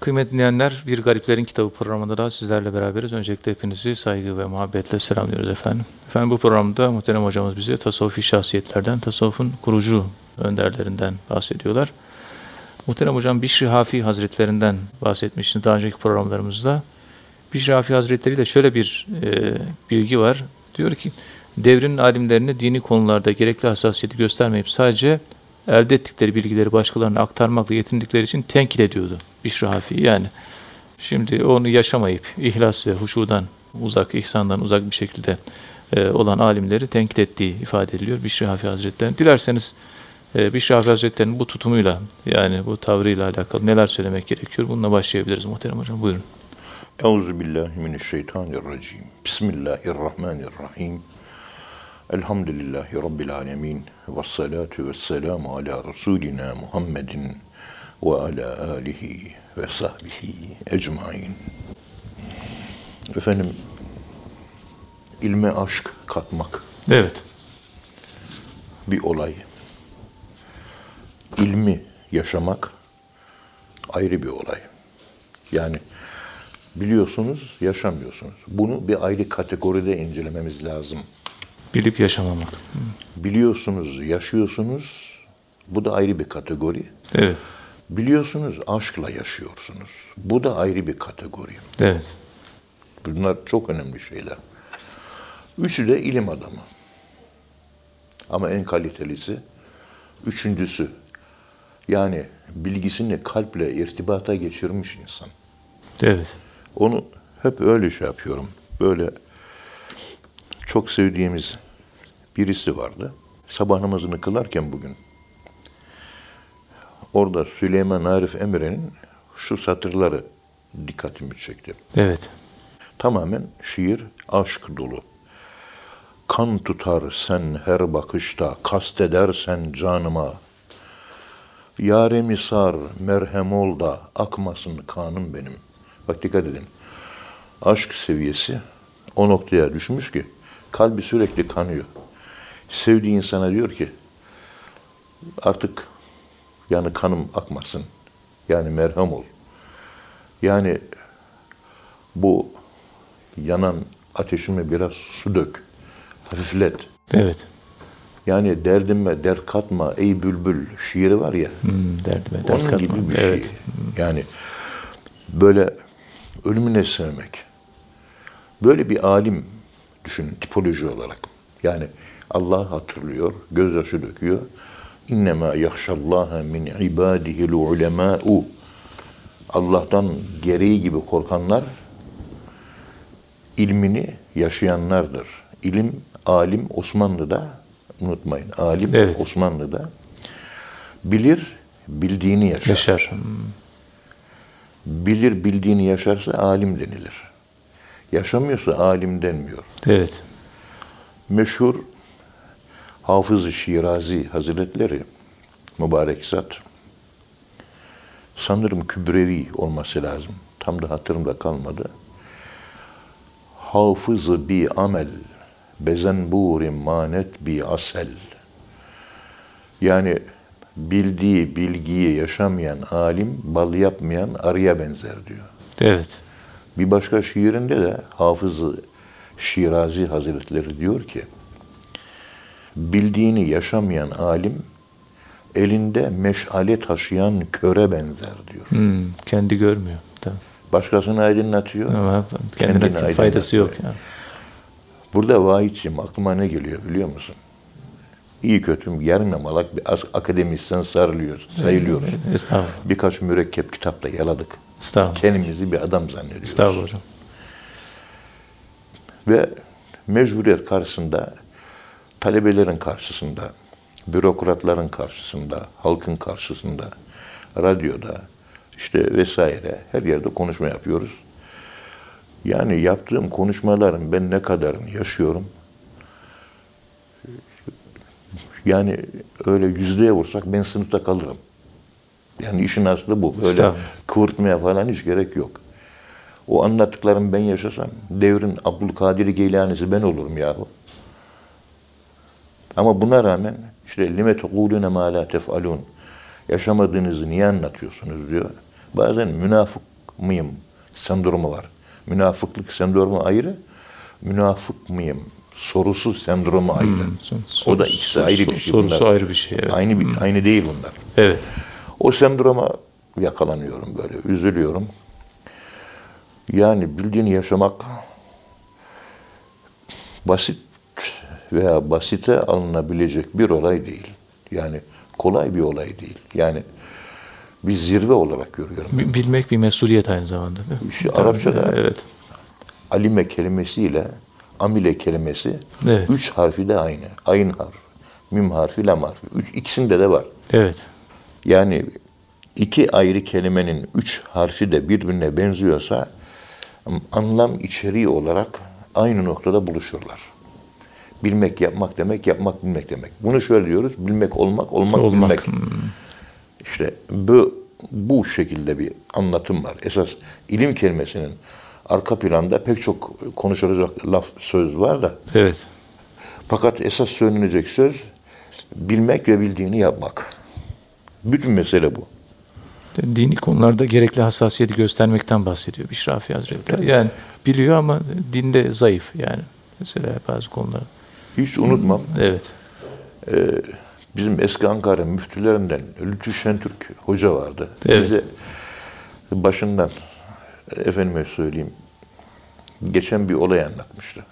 Kıymetli dinleyenler, Bir Gariplerin Kitabı programında da sizlerle beraberiz. Öncelikle hepinizi saygı ve muhabbetle selamlıyoruz efendim. Efendim bu programda muhterem hocamız bize tasavvufi şahsiyetlerden, tasavvufun kurucu önderlerinden bahsediyorlar. Muhterem hocam Bişri Hafi Hazretlerinden bahsetmiştiniz daha önceki programlarımızda. Bişri Hafi Hazretleri de şöyle bir e, bilgi var. Diyor ki, devrin alimlerini dini konularda gerekli hassasiyeti göstermeyip sadece elde ettikleri bilgileri başkalarına aktarmakla yetindikleri için tenkit ediyordu Bişri Hafi. Yani şimdi onu yaşamayıp ihlas ve huşudan uzak, ihsandan uzak bir şekilde e, olan alimleri tenkit ettiği ifade ediliyor Bişri Hafi Hazretleri. Dilerseniz e, Bişri Hafi Hazretleri'nin bu tutumuyla yani bu tavrıyla alakalı neler söylemek gerekiyor? Bununla başlayabiliriz muhterem hocam. Buyurun. Euzu billahi mineşşeytanirracim. Bismillahirrahmanirrahim. Elhamdülillahi rabbil alamin. Ves salatu vesselamu ala rasulina Muhammedin ve ala alihi ve sahbihi ecmaîn. Efendim ilme aşk katmak Evet. bir olay. İlmi yaşamak ayrı bir olay. Yani biliyorsunuz, yaşamıyorsunuz. Bunu bir ayrı kategoride incelememiz lazım. Bilip yaşamamak. Biliyorsunuz, yaşıyorsunuz. Bu da ayrı bir kategori. Evet. Biliyorsunuz, aşkla yaşıyorsunuz. Bu da ayrı bir kategori. Evet. Bunlar çok önemli şeyler. Üçü de ilim adamı. Ama en kalitelisi üçüncüsü. Yani bilgisini kalple irtibata geçirmiş insan. Evet. Onu hep öyle şey yapıyorum. Böyle çok sevdiğimiz birisi vardı. Sabah namazını kılarken bugün orada Süleyman Arif Emre'nin şu satırları dikkatimi çekti. Evet. Tamamen şiir aşk dolu. Kan tutar sen her bakışta, kastedersen canıma. Yaremi sar, merhem ol da akmasın kanım benim. Bak dikkat edin. Aşk seviyesi o noktaya düşmüş ki kalbi sürekli kanıyor. Sevdiği insana diyor ki artık yani kanım akmasın. Yani merhem ol. Yani bu yanan ateşime biraz su dök. Hafiflet. Evet. Yani derdime der katma ey bülbül şiiri var ya. Hmm, derdime dert Onun katma. gibi bir evet. şey. Yani böyle ölümüne sevmek. Böyle bir alim düşünün tipoloji olarak. Yani Allah hatırlıyor, gözyaşı döküyor. İnnemâ yahşallâhe min ibâdihil ulemâ'u. Allah'tan gereği gibi korkanlar ilmini yaşayanlardır. İlim, alim Osmanlı'da unutmayın. Alim Evet. Osmanlı'da bilir, bildiğini yaşar. Yaşar. Bilir, bildiğini yaşarsa alim denilir. Yaşamıyorsa alim denmiyor. Evet. Meşhur Hafız-ı Şirazi Hazretleri mübarek zat sanırım Kübrevi olması lazım. Tam da hatırımda kalmadı. Hafız bi amel bezenburi manet bi asel. Yani bildiği bilgiyi yaşamayan alim bal yapmayan arıya benzer diyor. Evet. Bir başka şiirinde de Hafız-ı Şirazi Hazretleri diyor ki, bildiğini yaşamayan alim, elinde meşale taşıyan köre benzer diyor. Hmm, kendi görmüyor. Tamam. Başkasını aydınlatıyor. Ama Kendini kendine faydası yok. Yani. Burada vahidciğim aklıma ne geliyor biliyor musun? İyi kötü yarım yamalak bir akademisyen sarılıyor, sayılıyor. Estağfurullah. Birkaç mürekkep kitapla yaladık. Estağfurullah. Kendimizi bir adam zannediyoruz. Estağfurullah hocam. Ve mecburiyet karşısında, talebelerin karşısında, bürokratların karşısında, halkın karşısında, radyoda, işte vesaire her yerde konuşma yapıyoruz. Yani yaptığım konuşmaların ben ne kadarını yaşıyorum? Yani öyle yüzdeye vursak ben sınıfta kalırım. Yani işin aslı bu. Böyle kıvırtmaya falan hiç gerek yok. O anlattıklarımı ben yaşasam devrin Abdülkadir Geylani'si ben olurum yahu. Ama buna rağmen işte lime tekulune ma la tef'alun. Yaşamadığınızı niye anlatıyorsunuz diyor. Bazen münafık mıyım sendromu var. Münafıklık sendromu ayrı, münafık mıyım sorusu sendromu ayrı. o da ikisi ayrı bir şey. Sorusu bunlar. ayrı bir şey. Evet. Aynı bir, aynı değil bunlar. Evet. O sendroma yakalanıyorum böyle, üzülüyorum. Yani bildiğini yaşamak basit veya basite alınabilecek bir olay değil. Yani kolay bir olay değil. Yani bir zirve olarak görüyorum. Bi- Bilmek bir mesuliyet aynı zamanda. Değil mi? İşte Arapçada Evet. alime kelimesiyle amile kelimesi Evet. üç harfi de aynı. Ayn harfi, mim harfi, lam harfi. Üç, ikisinde de var. Evet. Yani iki ayrı kelimenin üç harfi de birbirine benziyorsa anlam içeriği olarak aynı noktada buluşurlar. Bilmek yapmak demek, yapmak bilmek demek. Bunu şöyle diyoruz, bilmek olmak, olmak, Olmak. bilmek. İşte bu, bu şekilde bir anlatım var. Esas ilim kelimesinin arka planda pek çok konuşulacak laf, söz var da Evet. fakat esas söylenecek söz bilmek ve bildiğini yapmak. Bütün mesele bu. Dini konularda gerekli hassasiyeti göstermekten bahsediyor Bişrafi Hazretleri. Yani biliyor ama dinde zayıf yani. Mesela bazı konular. Hiç unutmam. Evet. Bizim eski Ankara müftülerinden Lütfü Şentürk hoca vardı. Evet. Bize başından efendime söyleyeyim geçen bir olay anlatmıştı.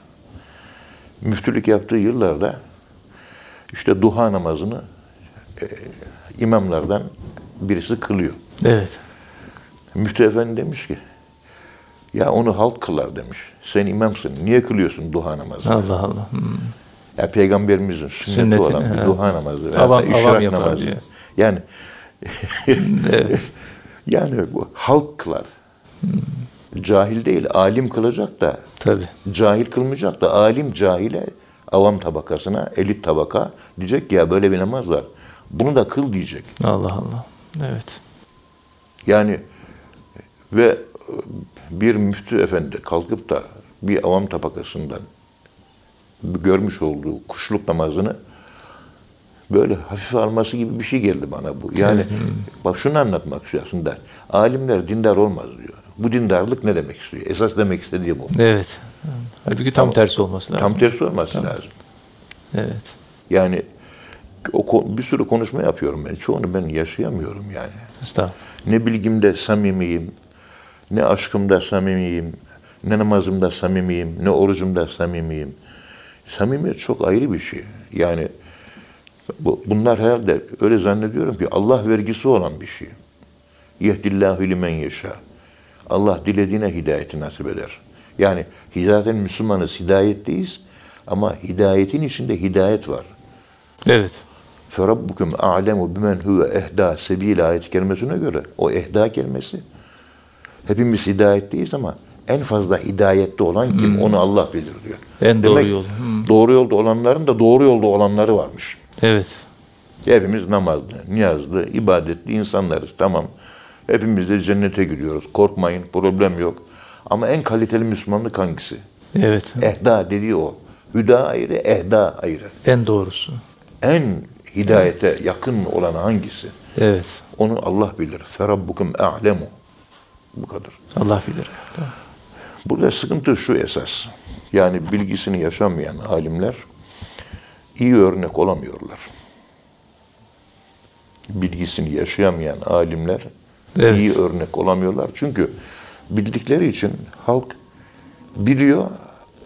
Müftülük yaptığı yıllarda işte duha namazını e, imamlardan birisi kılıyor. Evet. Müftü efendi demiş ki ya onu halk kılar demiş. Sen imamsın. Niye kılıyorsun duha namazını? Allah Allah. Hmm. Ya peygamberimizin sünneti, Sünneti, olan bir ha. duha namazı. veyahut Avam- da işrak avam yapar namazı. diyor. Yani Evet. yani bu halk kılar. Cahil değil, alim kılacak da Tabii. cahil kılmayacak da alim cahile avam tabakasına, elit tabaka diyecek ki ya böyle bir namaz var. Bunu da kıl diyecek. Allah Allah. Evet. Yani ve bir müftü efendi kalkıp da bir avam tabakasından görmüş olduğu kuşluk namazını böyle hafife alması gibi bir şey geldi bana bu. Yani bak şunu anlatmak istiyor aslında. Alimler dindar olmaz diyor. Bu dindarlık ne demek istiyor? Esas demek istediği bu. Evet. Halbuki tam tersi olması lazım. Tam tersi olması lazım. Evet. Yani o bir sürü konuşma yapıyorum ben. Çoğunu ben yaşayamıyorum yani. Estağfurullah. Ne bilgimde samimiyim, ne aşkımda samimiyim, ne namazımda samimiyim, ne orucumda samimiyim. Samimiyet çok ayrı bir şey. Yani bu, bunlar herhalde öyle zannediyorum ki Allah vergisi olan bir şey. Yehdillahu limen yeşâ. Allah dilediğine hidayeti nasip eder. Yani zaten Müslümanız, hidayetteyiz ama hidayetin içinde hidayet var. Evet. فَرَبُّكُمْ أَعْلَمُ بِمَنْ هُوَ اَهْدَى sebil ayet kelimesine göre o ehda kelimesi hepimiz hidayetteyiz ama en fazla hidayette olan kim onu Allah bilir diyor. En doğru yol. Doğru yolda olanların da doğru yolda olanları varmış. Evet. Hepimiz namazlı, niyazlı, ibadetli insanlarız. Tamam. Hepimiz de cennete gidiyoruz. Korkmayın, problem yok. Ama en kaliteli Müslümanlık hangisi? Evet. Ehda dediği o. Hüda ayrı, ehda ayrı. En doğrusu. En hidayete yakın olan hangisi? Evet. Onu Allah bilir. Ferabbukum a'lemu. Bu kadar. Allah bilir. Tamam. Burada sıkıntı şu esas. Yani bilgisini yaşamayan alimler iyi örnek olamıyorlar. Bilgisini yaşayamayan alimler Evet. iyi örnek olamıyorlar. Çünkü bildikleri için halk biliyor,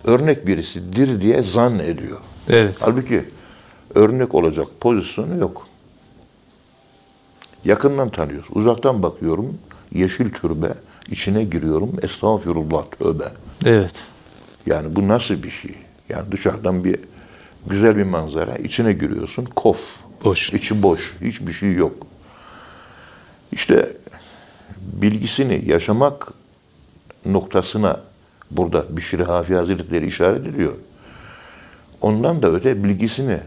örnek birisidir diye zan ediyor. Evet. Halbuki örnek olacak pozisyonu yok. Yakından tanıyoruz. Uzaktan bakıyorum. Yeşil türbe. İçine giriyorum. Estağfirullah tövbe. Evet. Yani bu nasıl bir şey? Yani dışarıdan bir güzel bir manzara. içine giriyorsun. Kof. Boş. İçi boş. Hiçbir şey yok. İşte bilgisini yaşamak noktasına burada Bişir Hafi Hazretleri işaret ediyor. Ondan da öte bilgisini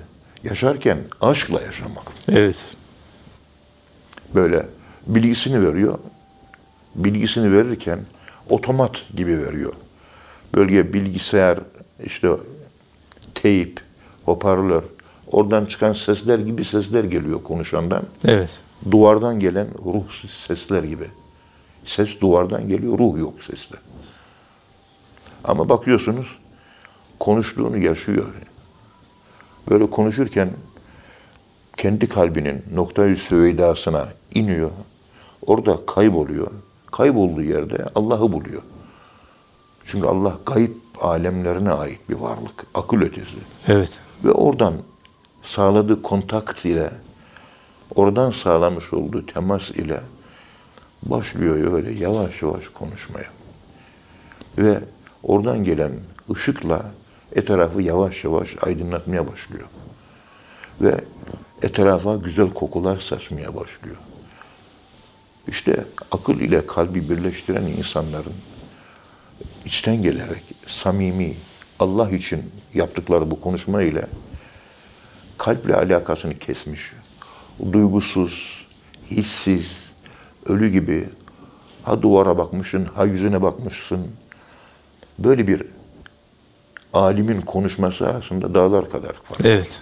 yaşarken aşkla yaşamak. Evet. Böyle bilgisini veriyor. Bilgisini verirken otomat gibi veriyor. Bölge bilgisayar, işte teyip, hoparlör, oradan çıkan sesler gibi sesler geliyor konuşandan. Evet. Duvardan gelen ruhsuz sesler gibi. Ses duvardan geliyor, ruh yok seste. Ama bakıyorsunuz konuştuğunu yaşıyor. Böyle konuşurken kendi kalbinin noktayı süveydasına iniyor. Orada kayboluyor. Kaybolduğu yerde Allah'ı buluyor. Çünkü Allah gayip alemlerine ait bir varlık. Akıl ötesi. Evet. Ve oradan sağladığı kontakt ile oradan sağlamış olduğu temas ile başlıyor öyle yavaş yavaş konuşmaya. Ve oradan gelen ışıkla etrafı yavaş yavaş aydınlatmaya başlıyor. Ve etrafa güzel kokular saçmaya başlıyor. İşte akıl ile kalbi birleştiren insanların içten gelerek samimi Allah için yaptıkları bu konuşma ile kalple alakasını kesmiş. Duygusuz, hissiz, ölü gibi ha duvara bakmışsın, ha yüzüne bakmışsın. Böyle bir alimin konuşması arasında dağlar kadar fark. Evet.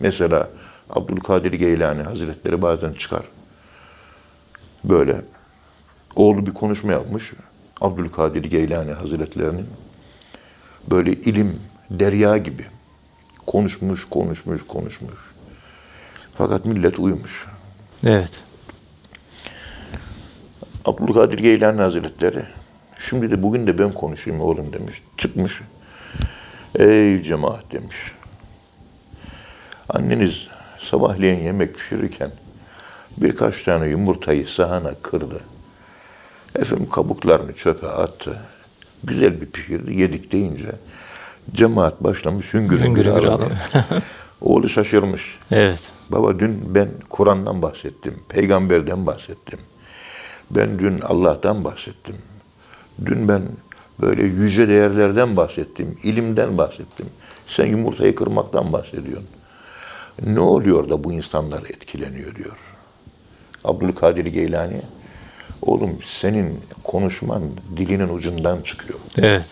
Mesela Abdülkadir Geylani Hazretleri bazen çıkar. Böyle oğlu bir konuşma yapmış. Abdülkadir Geylani Hazretlerinin böyle ilim derya gibi konuşmuş, konuşmuş, konuşmuş. Fakat millet uyumuş. Evet. Abdülkadir Geylani Hazretleri şimdi de bugün de ben konuşayım oğlum demiş. Çıkmış. Ey cemaat demiş. Anneniz sabahleyin yemek pişirirken birkaç tane yumurtayı sahana kırdı. Efendim kabuklarını çöpe attı. Güzel bir pişirdi. Yedik deyince cemaat başlamış hüngür hüngür. Oğlu şaşırmış. Evet. Baba dün ben Kur'an'dan bahsettim, peygamberden bahsettim. Ben dün Allah'tan bahsettim. Dün ben böyle yüce değerlerden bahsettim, ilimden bahsettim. Sen yumurtayı kırmaktan bahsediyorsun. Ne oluyor da bu insanlar etkileniyor diyor. Abdülkadir Geylani, oğlum senin konuşman dilinin ucundan çıkıyor. Evet.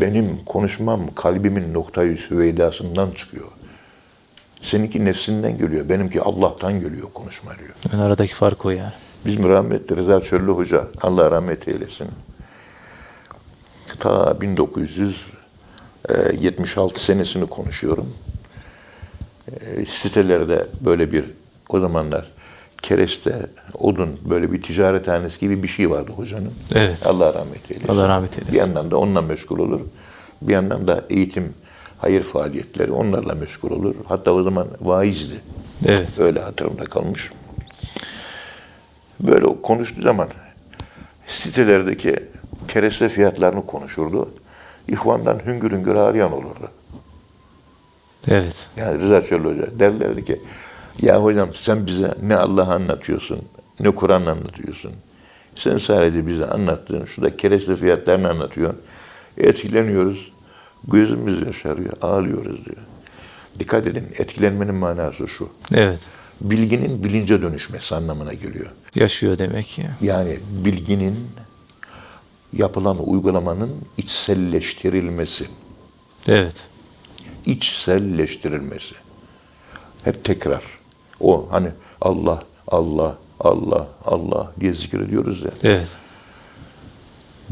Benim konuşmam kalbimin noktayı süveydasından çıkıyor. Seninki nefsinden geliyor, benimki Allah'tan geliyor konuşma diyor. Yani aradaki fark o yani. Bizim rahmetli Rıza Çöllü Hoca, Allah rahmet eylesin. Ta 1976 senesini konuşuyorum. E, Sitelerde böyle bir, o zamanlar kereste, odun, böyle bir ticarethanesi gibi bir şey vardı hocanın. Evet. Allah rahmet eylesin. Allah rahmet eylesin. Bir yandan da onunla meşgul olur. Bir yandan da eğitim, hayır faaliyetleri onlarla meşgul olur. Hatta o zaman vaizdi. Evet. Öyle hatırımda kalmış. Böyle konuştuğu zaman sitelerdeki kereste fiyatlarını konuşurdu. İhvandan hüngür hüngür ağlayan olurdu. Evet. Yani Rıza Çöl Hoca derlerdi ki ya hocam sen bize ne Allah anlatıyorsun ne Kur'an anlatıyorsun. Sen sadece bize anlattığın şurada kereste fiyatlarını anlatıyorsun. Etkileniyoruz. Gözümüz yaşarıyor. Ağlıyoruz diyor. Dikkat edin etkilenmenin manası şu. Evet. Bilginin bilince dönüşmesi anlamına geliyor. Yaşıyor demek ki. Yani bilginin yapılan uygulamanın içselleştirilmesi. Evet. içselleştirilmesi. Hep tekrar. O hani Allah, Allah, Allah, Allah diye zikrediyoruz ya. Evet.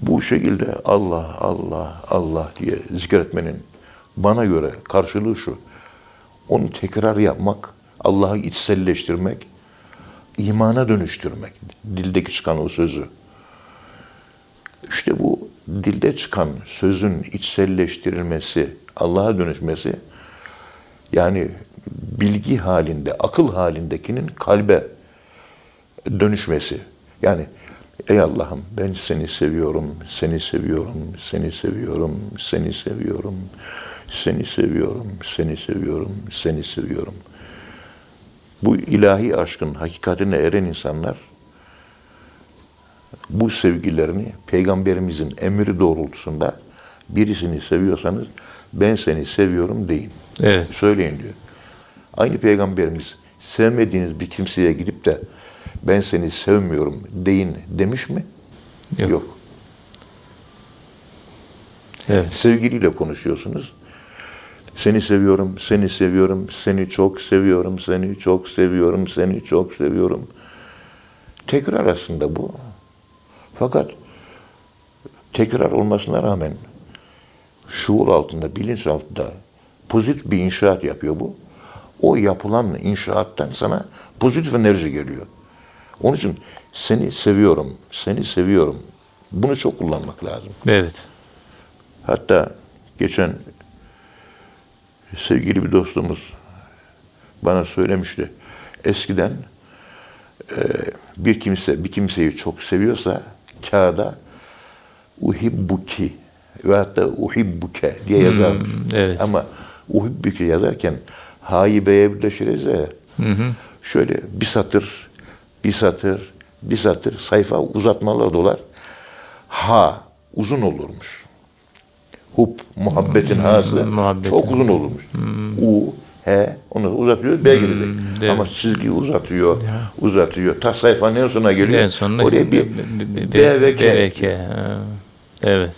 Bu şekilde Allah, Allah, Allah diye zikretmenin bana göre karşılığı şu. Onu tekrar yapmak, Allah'ı içselleştirmek, imana dönüştürmek. Dildeki çıkan o sözü. İşte bu dilde çıkan sözün içselleştirilmesi, Allah'a dönüşmesi yani bilgi halinde, akıl halindekinin kalbe dönüşmesi. Yani ey Allah'ım ben seni seviyorum, seni seviyorum, seni seviyorum, seni seviyorum, seni seviyorum, seni seviyorum, seni seviyorum. Bu ilahi aşkın hakikatine eren insanlar bu sevgilerini peygamberimizin emri doğrultusunda birisini seviyorsanız ben seni seviyorum deyin. Evet. Söyleyin diyor. Aynı peygamberimiz sevmediğiniz bir kimseye gidip de ben seni sevmiyorum deyin demiş mi? Yok. Yok. Evet. Sevgiliyle konuşuyorsunuz. Seni seviyorum, seni seviyorum, seni çok seviyorum, seni çok seviyorum, seni çok seviyorum. Tekrar aslında bu. Fakat tekrar olmasına rağmen şuur altında, bilinç altında pozitif bir inşaat yapıyor bu. O yapılan inşaattan sana pozitif enerji geliyor. Onun için seni seviyorum, seni seviyorum. Bunu çok kullanmak lazım. Evet. Hatta geçen sevgili bir dostumuz bana söylemişti. Eskiden e, bir kimse bir kimseyi çok seviyorsa kağıda uhibbuki ve hatta uhibbuke diye yazarmış. evet. Ama uhibbuke yazarken ha'yı b'ye birleşiriz ya. Şöyle bir satır, bir satır, bir satır sayfa uzatmalar dolar. Ha uzun olurmuş. Hub, muhabbetin hası muhabbetin. çok uzun olurmuş. U, H, onu uzatıyor, B gelecek. evet. Ama çizgi uzatıyor, uzatıyor. Ta sayfanın en sonuna geliyor. En sonunda Oraya bir B- ve K. B ve K. Ha, Evet.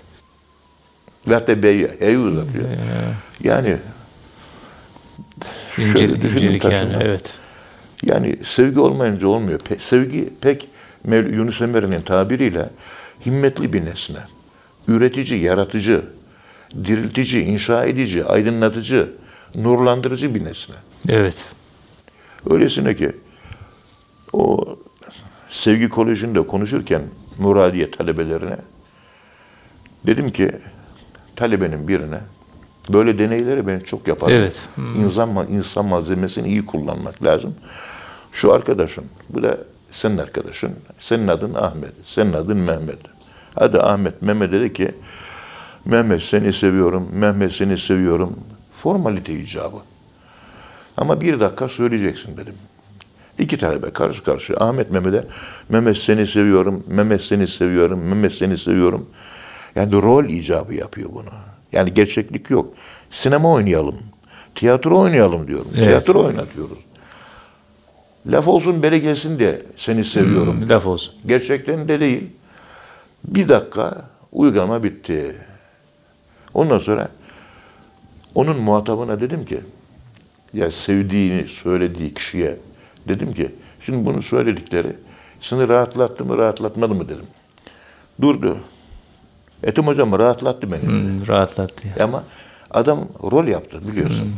ve hatta B'yi, H'yi uzatıyor. Yani şöyle düşünün incelik yani. Evet. Yani sevgi olmayınca olmuyor. Pe- sevgi pek Yunus Emre'nin tabiriyle himmetli bir nesne. Üretici, yaratıcı, diriltici, inşa edici, aydınlatıcı, nurlandırıcı bir nesne. Evet. Öylesine ki o sevgi kolejinde konuşurken Muradiye talebelerine dedim ki talebenin birine böyle deneyleri ben çok yaparım. Evet. İnsan, ma- insan malzemesini iyi kullanmak lazım. Şu arkadaşın, bu da senin arkadaşın. Senin adın Ahmet, senin adın Mehmet. Hadi Ahmet, Mehmet dedi ki Mehmet seni seviyorum, Mehmet seni seviyorum. Formalite icabı. Ama bir dakika söyleyeceksin dedim. İki talebe karşı karşıya. Ahmet Mehmet'e Mehmet seni seviyorum, Mehmet seni seviyorum, Mehmet seni seviyorum. Yani rol icabı yapıyor bunu. Yani gerçeklik yok. Sinema oynayalım, tiyatro oynayalım diyorum. Evet. Tiyatro oynatıyoruz. Laf olsun beri gelsin diye seni seviyorum. Laf olsun. Gerçekten de değil. Bir dakika uygulama bitti. Ondan sonra onun muhatabına dedim ki ya sevdiğini söylediği kişiye dedim ki şimdi bunu söyledikleri seni rahatlattı mı rahatlatmadı mı dedim. Durdu. Etim hocam rahatlattı beni. Hmm, rahatlattı. ya. Ama adam rol yaptı biliyorsun.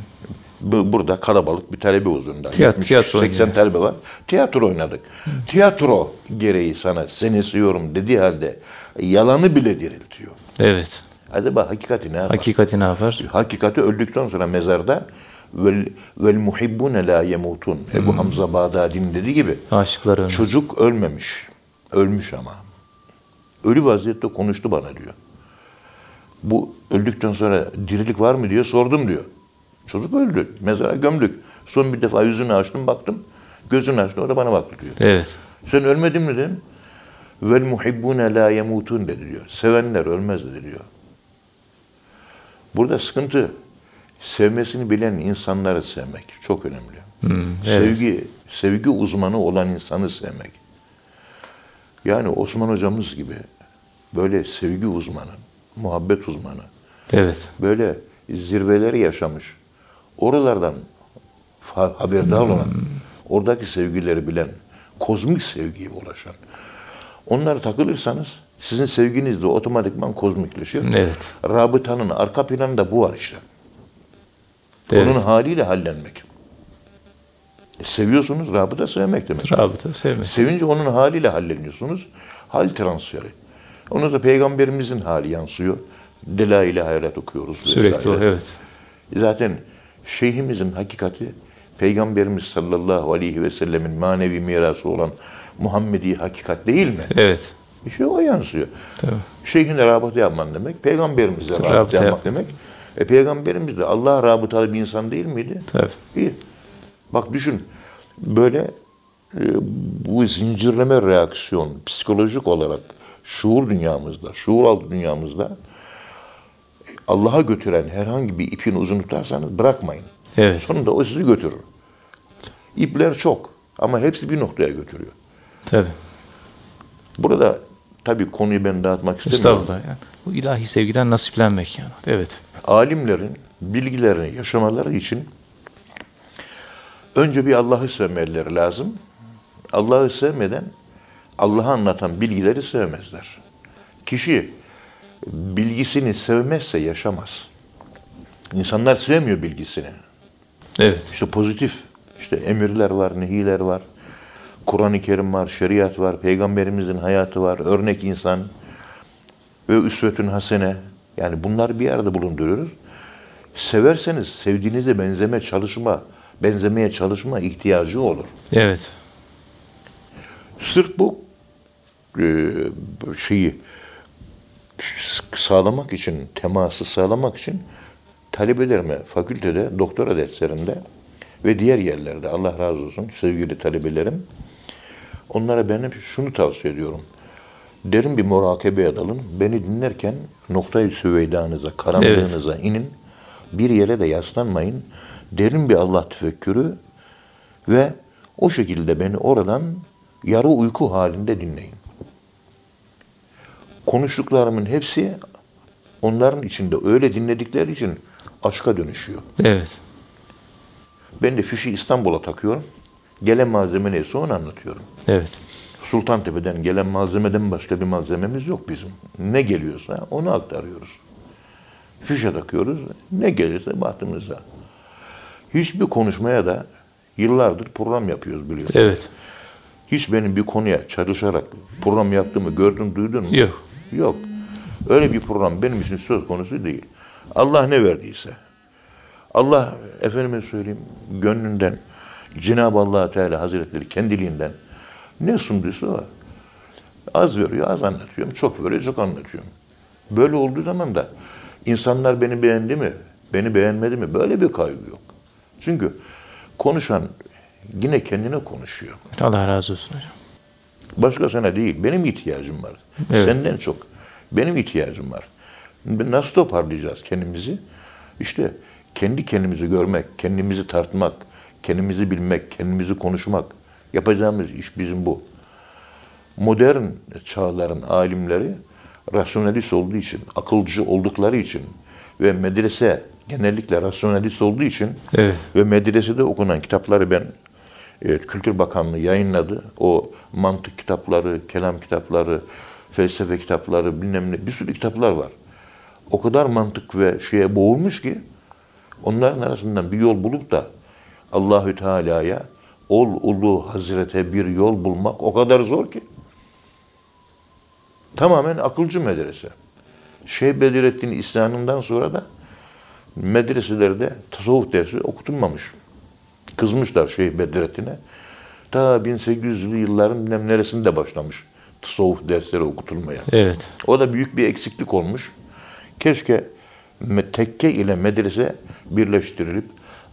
Bu- Burada kalabalık bir talebe huzurunda. Tiyat- 70, tiyatro 80 oynuyor. talebe var. Tiyatro oynadık. Tiyatro gereği sana seni seviyorum dediği halde yalanı bile diriltiyor. Evet. Acaba hakikati ne yapar? Hakikati ne yapar? Hakikati öldükten sonra mezarda vel, vel muhibbune la yemutun. Ebu Hamza Bağdadi'nin dediği gibi Aşıklar ölmez. çocuk ölmemiş. Ölmüş ama. Ölü vaziyette konuştu bana diyor. Bu öldükten sonra dirilik var mı diyor sordum diyor. Çocuk öldü. Mezara gömdük. Son bir defa yüzünü açtım baktım. Gözünü açtı o da bana baktı diyor. Evet. Sen ölmedin mi dedim. Vel muhibbune la yemutun dedi diyor. Sevenler ölmez dedi diyor. Burada sıkıntı sevmesini bilen insanları sevmek çok önemli. evet. Sevgi sevgi uzmanı olan insanı sevmek. Yani Osman hocamız gibi böyle sevgi uzmanı, muhabbet uzmanı, Evet. böyle zirveleri yaşamış, oralardan haberdar olan, oradaki sevgileri bilen, kozmik sevgiye ulaşan, onlara takılırsanız sizin sevginiz de otomatikman kozmikleşiyor. Evet. Rabıtanın arka planında bu var işte. Evet. Onun haliyle hallenmek. E, seviyorsunuz, rabıta sevmek demek. Rabıta sevmek. Sevince onun haliyle halleniyorsunuz. Hal transferi. Ona da peygamberimizin hali yansıyor. Delail-i hayret okuyoruz. Sürekli o. Evet. Zaten şeyhimizin hakikati Peygamberimiz sallallahu aleyhi ve sellemin manevi mirası olan Muhammedi hakikat değil mi? Evet. İşte o yansıyor. Tabii. Şeyhinle rabıta yapman demek, peygamberimizle rabıta, Rabıta yapmak yap- demek. E peygamberimiz de Allah rabıtalı bir insan değil miydi? Tabii. İyi. Bak düşün, böyle e, bu zincirleme reaksiyon psikolojik olarak şuur dünyamızda, şuur altı dünyamızda Allah'a götüren herhangi bir ipin ucunu tutarsanız bırakmayın. Evet. Sonunda o sizi götürür. İpler çok ama hepsi bir noktaya götürüyor. Tabii. Burada tabii konuyu ben dağıtmak istemiyorum. Estağfurullah. Yani. Bu ilahi sevgiden nasiplenmek yani. Evet. alimlerin bilgilerini yaşamaları için önce bir Allah'ı sevmeleri lazım. Allah'ı sevmeden Allah'ı anlatan bilgileri sevmezler. Kişi bilgisini sevmezse yaşamaz. İnsanlar sevmiyor bilgisini. Evet. İşte pozitif, işte emirler var, nehiler var. Kur'an-ı Kerim var, şeriat var, peygamberimizin hayatı var, örnek insan ve üsvetün hasene. Yani bunlar bir arada bulunduruyoruz. Severseniz sevdiğinize benzeme çalışma, benzemeye çalışma ihtiyacı olur. Evet. Sırf bu e, şeyi sağlamak için, teması sağlamak için talebelerime fakültede, doktora derslerinde ve diğer yerlerde Allah razı olsun sevgili talebelerim onlara ben hep şunu tavsiye ediyorum. Derin bir murakebeye dalın. Beni dinlerken noktayı süveydanıza, karanlığınıza inin. Bir yere de yaslanmayın. Derin bir Allah tefekkürü ve o şekilde beni oradan yarı uyku halinde dinleyin. Konuştuklarımın hepsi onların içinde öyle dinledikleri için aşka dönüşüyor. Evet. Ben de fişi İstanbul'a takıyorum. Gelen malzeme neyse onu anlatıyorum. Evet. Sultantepe'den gelen malzemeden başka bir malzememiz yok bizim. Ne geliyorsa onu aktarıyoruz. Fişe takıyoruz. Ne gelirse bahtımıza. Hiçbir konuşmaya da yıllardır program yapıyoruz biliyorsun. Evet. Hiç benim bir konuya çalışarak program yaptığımı gördün, duydun mu? Yok. Yok. Öyle bir program benim için söz konusu değil. Allah ne verdiyse. Allah efendime söyleyeyim gönlünden Cenab-ı Allah Teala Hazretleri kendiliğinden ne sunduysa o. Az veriyor, az anlatıyorum. Çok veriyor, çok anlatıyorum. Böyle olduğu zaman da insanlar beni beğendi mi, beni beğenmedi mi böyle bir kaygı yok. Çünkü konuşan yine kendine konuşuyor. Allah razı olsun hocam. Başkasına değil. Benim ihtiyacım var. Evet. Senden çok. Benim ihtiyacım var. Nasıl toparlayacağız kendimizi? İşte kendi kendimizi görmek, kendimizi tartmak, kendimizi bilmek, kendimizi konuşmak. Yapacağımız iş bizim bu. Modern çağların alimleri rasyonalist olduğu için, akılcı oldukları için ve medrese genellikle rasyonalist olduğu için Evet. ve medresede okunan kitapları ben e, Kültür Bakanlığı yayınladı. O mantık kitapları, kelam kitapları, felsefe kitapları, bilmem ne bir sürü kitaplar var. O kadar mantık ve şeye boğulmuş ki onların arasından bir yol bulup da Allahü Teala'ya ol ulu hazrete bir yol bulmak o kadar zor ki. Tamamen akılcı medrese. Şeyh Bedrettin İslam'ından sonra da medreselerde tasavvuf dersi okutulmamış. Kızmışlar Şeyh Bedrettin'e. Ta 1800'lü yılların bilmem neresinde başlamış tasavvuf dersleri okutulmaya. Evet. O da büyük bir eksiklik olmuş. Keşke tekke ile medrese birleştirilip,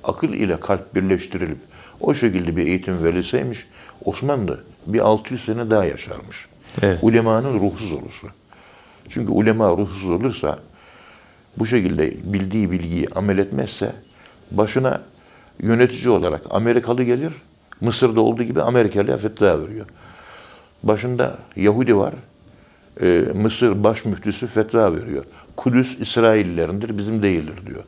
akıl ile kalp birleştirilip o şekilde bir eğitim verilseymiş Osmanlı bir 600 sene daha yaşarmış. Evet. Ulemanın ruhsuz olursa. Çünkü ulema ruhsuz olursa bu şekilde bildiği bilgiyi amel etmezse başına yönetici olarak Amerikalı gelir. Mısır'da olduğu gibi Amerikalı'ya fetva veriyor. Başında Yahudi var. Ee, Mısır baş müftüsü fetva veriyor. Kudüs İsraillerindir, bizim değildir diyor.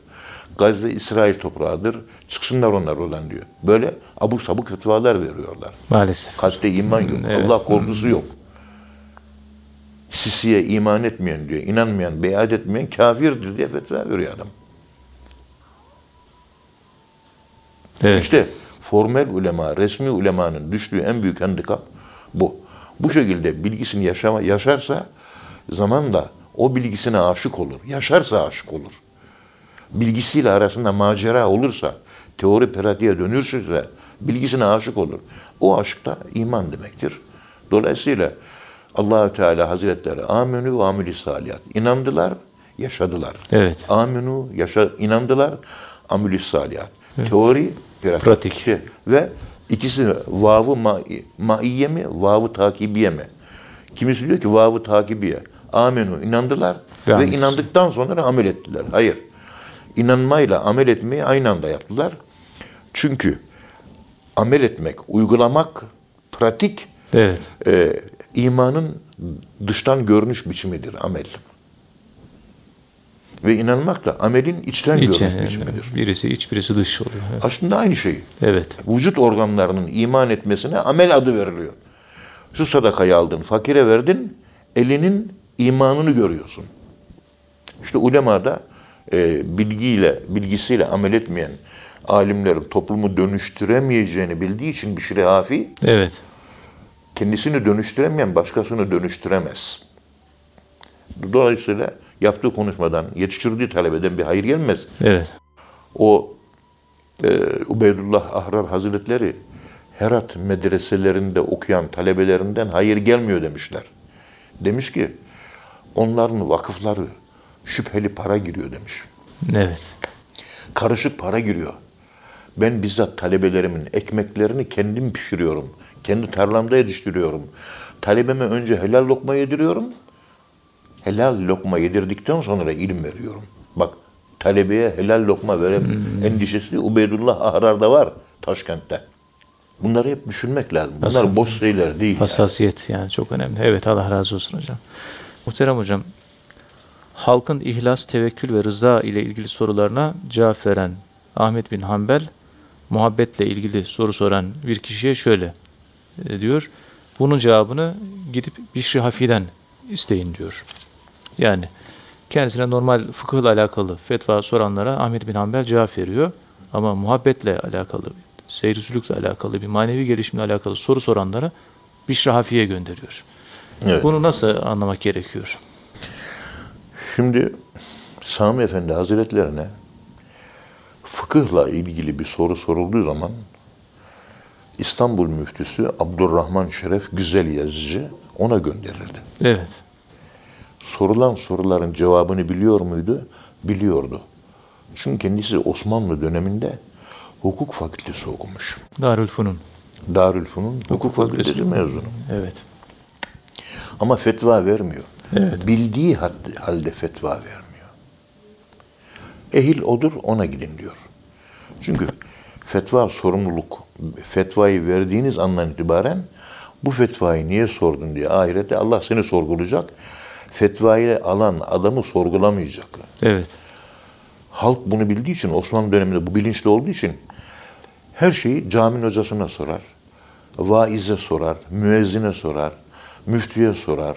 Gazze İsrail toprağıdır, çıksınlar onlar olan diyor. Böyle abuk sabuk fetvalar veriyorlar. Maalesef. Kalpte iman yok. Evet. Allah korkusu yok. Sisi'ye iman etmeyen diyor, inanmayan, beyat etmeyen kafirdir diye fetva veriyor adam. Evet. İşte formel ulema, resmi ulemanın düştüğü en büyük handikap bu. Bu şekilde bilgisini yaşama, yaşarsa zamanla o bilgisine aşık olur. Yaşarsa aşık olur. Bilgisiyle arasında macera olursa, teori pratiğe dönüşürse bilgisine aşık olur. O aşk da iman demektir. Dolayısıyla Allahü Teala Hazretleri amenü ve ameli salihat. İnandılar, yaşadılar. Evet. Aminu, yaşa, inandılar, ameli salihat. Teori, pratik. Pratik. İşte ve ikisi vavı ma, maiye mi, vavı takibiye mi? Kimisi diyor ki vavı takibiye. Amenu inandılar Ve ve, inandıktan sonra amel ettiler. Hayır. İnanmayla amel etmeyi aynı anda yaptılar. Çünkü amel etmek, uygulamak, pratik Evet. e, imanın dıştan görünüş biçimidir amel. Ve inanmak da amelin içten İç, görünüş yani, biçimidir. birisi iç, birisi dış oluyor. Evet. Aslında aynı şey. Evet. Vücut organlarının iman etmesine amel adı veriliyor. Şu sadakayı aldın, fakire verdin, elinin imanını görüyorsun. İşte ulemada e, bilgiyle, bilgisiyle amel etmeyen alimlerin toplumu dönüştüremeyeceğini bildiği için bir şey hafi, Evet. Kendisini dönüştüremeyen başkasını dönüştüremez. Dolayısıyla yaptığı konuşmadan, yetiştirdiği talebeden bir hayır gelmez. Evet. O e, Ubeydullah Ahrar Hazretleri Herat medreselerinde okuyan talebelerinden hayır gelmiyor demişler. Demiş ki onların vakıfları şüpheli para giriyor demiş. Evet. Karışık para giriyor. Ben bizzat talebelerimin ekmeklerini kendim pişiriyorum. Kendi tarlamda yetiştiriyorum. Talebeme önce helal lokma yediriyorum. Helal lokma yedirdikten sonra ilim veriyorum. Bak talebeye helal lokma verip endişesi Ubeydullah Ahrar'da var Taşkent'te. Bunları hep düşünmek lazım. Bunlar Nasıl? boş şeyler değil. yani. Hassasiyet yani çok önemli. Evet Allah razı olsun hocam. Muhterem hocam, halkın ihlas, tevekkül ve rıza ile ilgili sorularına cevap veren Ahmet bin Hanbel, muhabbetle ilgili soru soran bir kişiye şöyle diyor. Bunun cevabını gidip Bişri Hafi'den isteyin diyor. Yani kendisine normal fıkıhla alakalı fetva soranlara Ahmet bin Hanbel cevap veriyor. Ama muhabbetle alakalı, seyri sülükle alakalı, bir manevi gelişimle alakalı soru soranlara Bişri Hafi'ye gönderiyor. Evet. Bunu nasıl anlamak gerekiyor? Şimdi Sami Efendi Hazretlerine fıkıhla ilgili bir soru sorulduğu zaman İstanbul müftüsü Abdurrahman Şeref Güzel Yazıcı ona gönderildi. Evet. Sorulan soruların cevabını biliyor muydu? Biliyordu. Çünkü kendisi Osmanlı döneminde hukuk fakültesi okumuş. Darülfunun. Darülfun'un hukuk, Hukuk fakültesi fakültesi. mezunu. Evet. Ama fetva vermiyor. Evet. Bildiği halde fetva vermiyor. Ehil odur ona gidin diyor. Çünkü fetva sorumluluk. Fetvayı verdiğiniz andan itibaren bu fetvayı niye sordun diye ahirette Allah seni sorgulayacak. Fetvayı alan adamı sorgulamayacak. Evet. Halk bunu bildiği için Osmanlı döneminde bu bilinçli olduğu için her şeyi caminin hocasına sorar. Vaize sorar, müezzine sorar, müftüye sorar,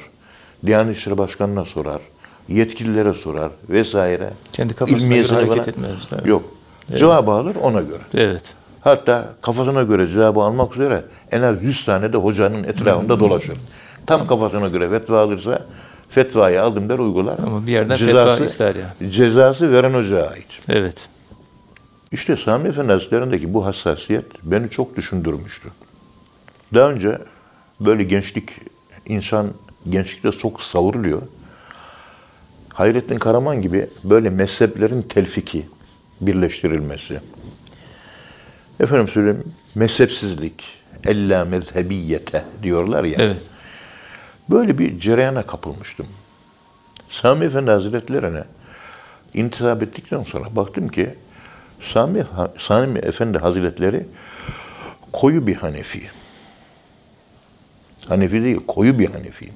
Diyanet İşleri Başkanı'na sorar, yetkililere sorar vesaire. Kendi kafasına göre hareket etmez. tabii. Yok. Cevabı alır ona göre. Evet. Hatta kafasına göre cevabı almak üzere en az 100 tane de hocanın etrafında dolaşır. Tam kafasına göre fetva alırsa fetvayı aldım der uygular. Ama bir yerden fetva ister ya. Cezası veren hocaya ait. Evet. İşte Sami Efendi Hazretleri'ndeki bu hassasiyet beni çok düşündürmüştü. Daha önce böyle gençlik, insan gençlikte çok savruluyor. Hayrettin Karaman gibi böyle mezheplerin telfiki, birleştirilmesi. Efendim söyleyeyim, mezhepsizlik, ella mezhebiyete diyorlar ya. Evet. Böyle bir cereyana kapılmıştım. Sami Efendi Hazretlerine intisap ettikten sonra baktım ki Sami, Sami Efendi Hazretleri koyu bir Hanefi. Hanefi değil, koyu bir Hanefi.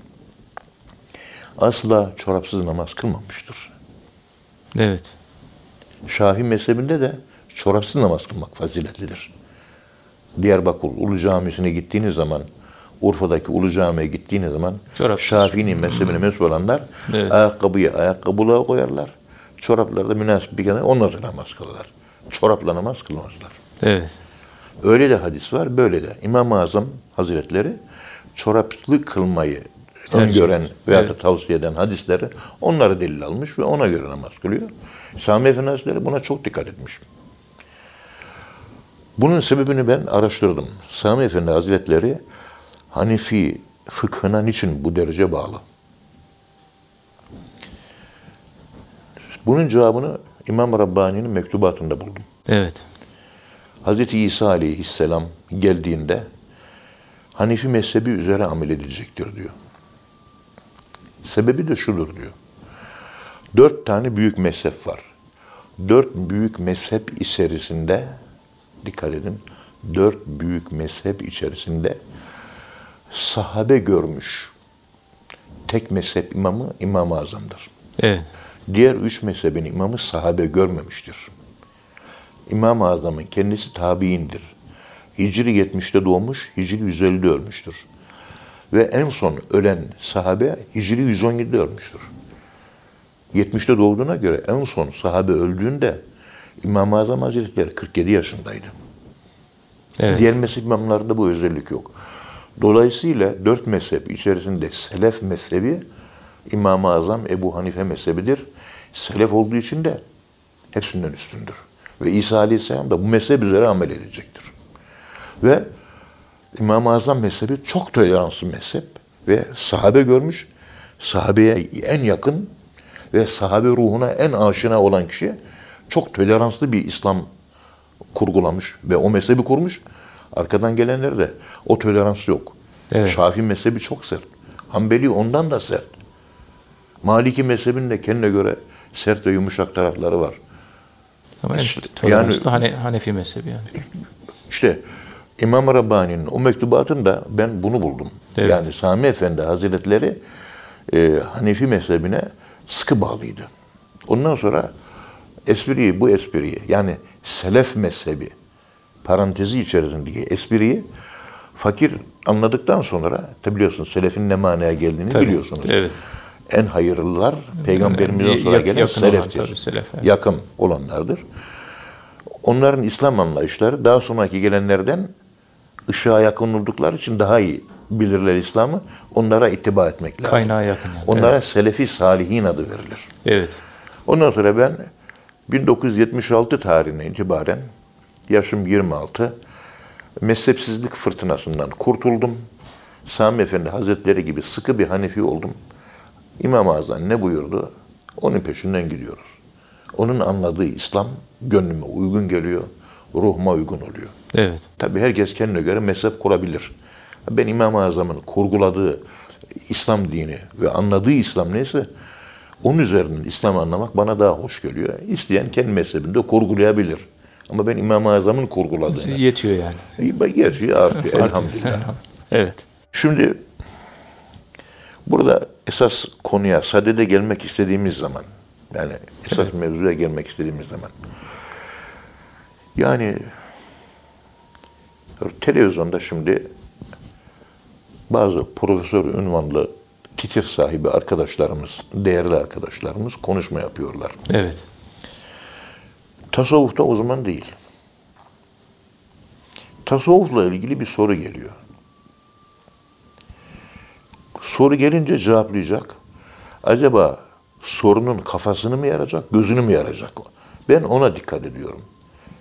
Asla çorapsız namaz kılmamıştır. Evet. Şafii mezhebinde de çorapsız namaz kılmak faziletlidir. Diyarbakır Ulu Camisi'ne gittiğiniz zaman, Urfa'daki Ulu Cami'ye gittiğiniz zaman Çorapsız. Şafii'nin mezhebine mensup olanlar Evet. ayakkabıyı ayakkabılığa koyarlar. Çorapları da münasip bir kenara onunla namaz kılarlar. Çorapla namaz kılmazlar. Evet. Öyle de hadis var, böyle de. İmam-ı Azam Hazretleri çoraplı kılmayı öngören veya da Evet. tavsiye eden hadisleri onları delil almış ve ona göre namaz kılıyor. Sami Efendi Hazretleri buna çok dikkat etmiş. Bunun sebebini ben araştırdım. Sami Efendi Hazretleri Hanefi fıkhına niçin bu derece bağlı? Bunun cevabını İmam Rabbani'nin mektubatında buldum. Evet. Hz. İsa aleyhisselam geldiğinde Hanefi mezhebi üzere amel edilecektir diyor. Sebebi de şudur diyor. Dört tane büyük mezhep var. Dört büyük mezhep içerisinde, dikkat edin, dört büyük mezhep içerisinde sahabe görmüş tek mezhep imamı İmam-ı Azam'dır. Evet. Diğer üç mezhebin imamı sahabe görmemiştir. İmam-ı Azam'ın kendisi tabiindir. Hicri 70'te doğmuş, Hicri 150'de ölmüştür. Ve en son ölen sahabe Hicri 117'de ölmüştür. 70'te doğduğuna göre en son sahabe öldüğünde İmam-ı Azam Hazretleri 47 yaşındaydı. Evet. Diğer mezhep imamlarında bu özellik yok. Dolayısıyla dört mezhep içerisinde selef mezhebi İmam-ı Azam Ebu Hanife mezhebidir. Selef olduğu için de hepsinden üstündür. Ve İsa Aleyhisselam da bu mezhep üzere amel edecektir. Ve İmam-ı Azam mezhebi çok toleranslı mezhep ve sahabe görmüş, sahabeye en yakın ve sahabe ruhuna en aşina olan kişi çok toleranslı bir İslam kurgulamış ve o mezhebi kurmuş. Arkadan gelenler de o tolerans yok. Evet. Şafii mezhebi çok sert. Hanbeli ondan da sert. Maliki mezhebinin de kendine göre sert ve yumuşak tarafları var. Ama İşte toleranslı Hane- Hanefi mezhebi yani. İşte İmam Rabbani'nin o mektubatında ben bunu buldum. Evet. Yani Sami Efendi Hazretleri e, Hanefi mezhebine sıkı bağlıydı. Ondan sonra espriyi, bu espriyi yani selef mezhebi parantezi içerisindeki espriyi fakir anladıktan sonra tabi biliyorsunuz selefin ne manaya geldiğini Tabii, biliyorsunuz. evet. En hayırlılar peygamberimizden Yak- sonra gelen yakın olan seleftir. tabii, selef, evet. Yakın olanlardır. Onların İslam anlayışları daha sonraki gelenlerden ışığa yakın oldukları için daha iyi bilirler İslam'ı. Onlara ittiba etmek lazım. Kaynağa yakın yani. Onlara Selefi Salihin adı verilir. Evet. Ondan sonra ben 1976 tarihine itibaren yaşım 26 mezhepsizlik fırtınasından kurtuldum. Sami Efendi Hazretleri gibi sıkı bir Hanefi oldum. İmam-ı Azam ne buyurdu? Onun peşinden gidiyoruz. Onun anladığı İslam gönlüme uygun geliyor, ruhuma uygun oluyor. Evet. Tabii herkes kendine göre mezhep kurabilir. Ben İmam-ı Azam'ın kurguladığı İslam dini ve anladığı İslam neyse onun üzerinden İslam anlamak bana daha hoş geliyor. İsteyen kendi mezhebinde kurgulayabilir. Ama ben İmam-ı Azam'ın kurguladığını Yetiyor yani. yetiyor artık elhamdülillah. Evet. Şimdi burada esas konuya sadede gelmek istediğimiz zaman yani esas mevzuya gelmek istediğimiz zaman yani televizyonda şimdi bazı profesör ünvanlı titir sahibi arkadaşlarımız, değerli arkadaşlarımız konuşma yapıyorlar. Evet. Tasavvufta uzman değil. Tasavvufla ilgili bir soru geliyor. Soru gelince cevaplayacak. Acaba sorunun kafasını mı yaracak, gözünü mü yaracak? Ben ona dikkat ediyorum.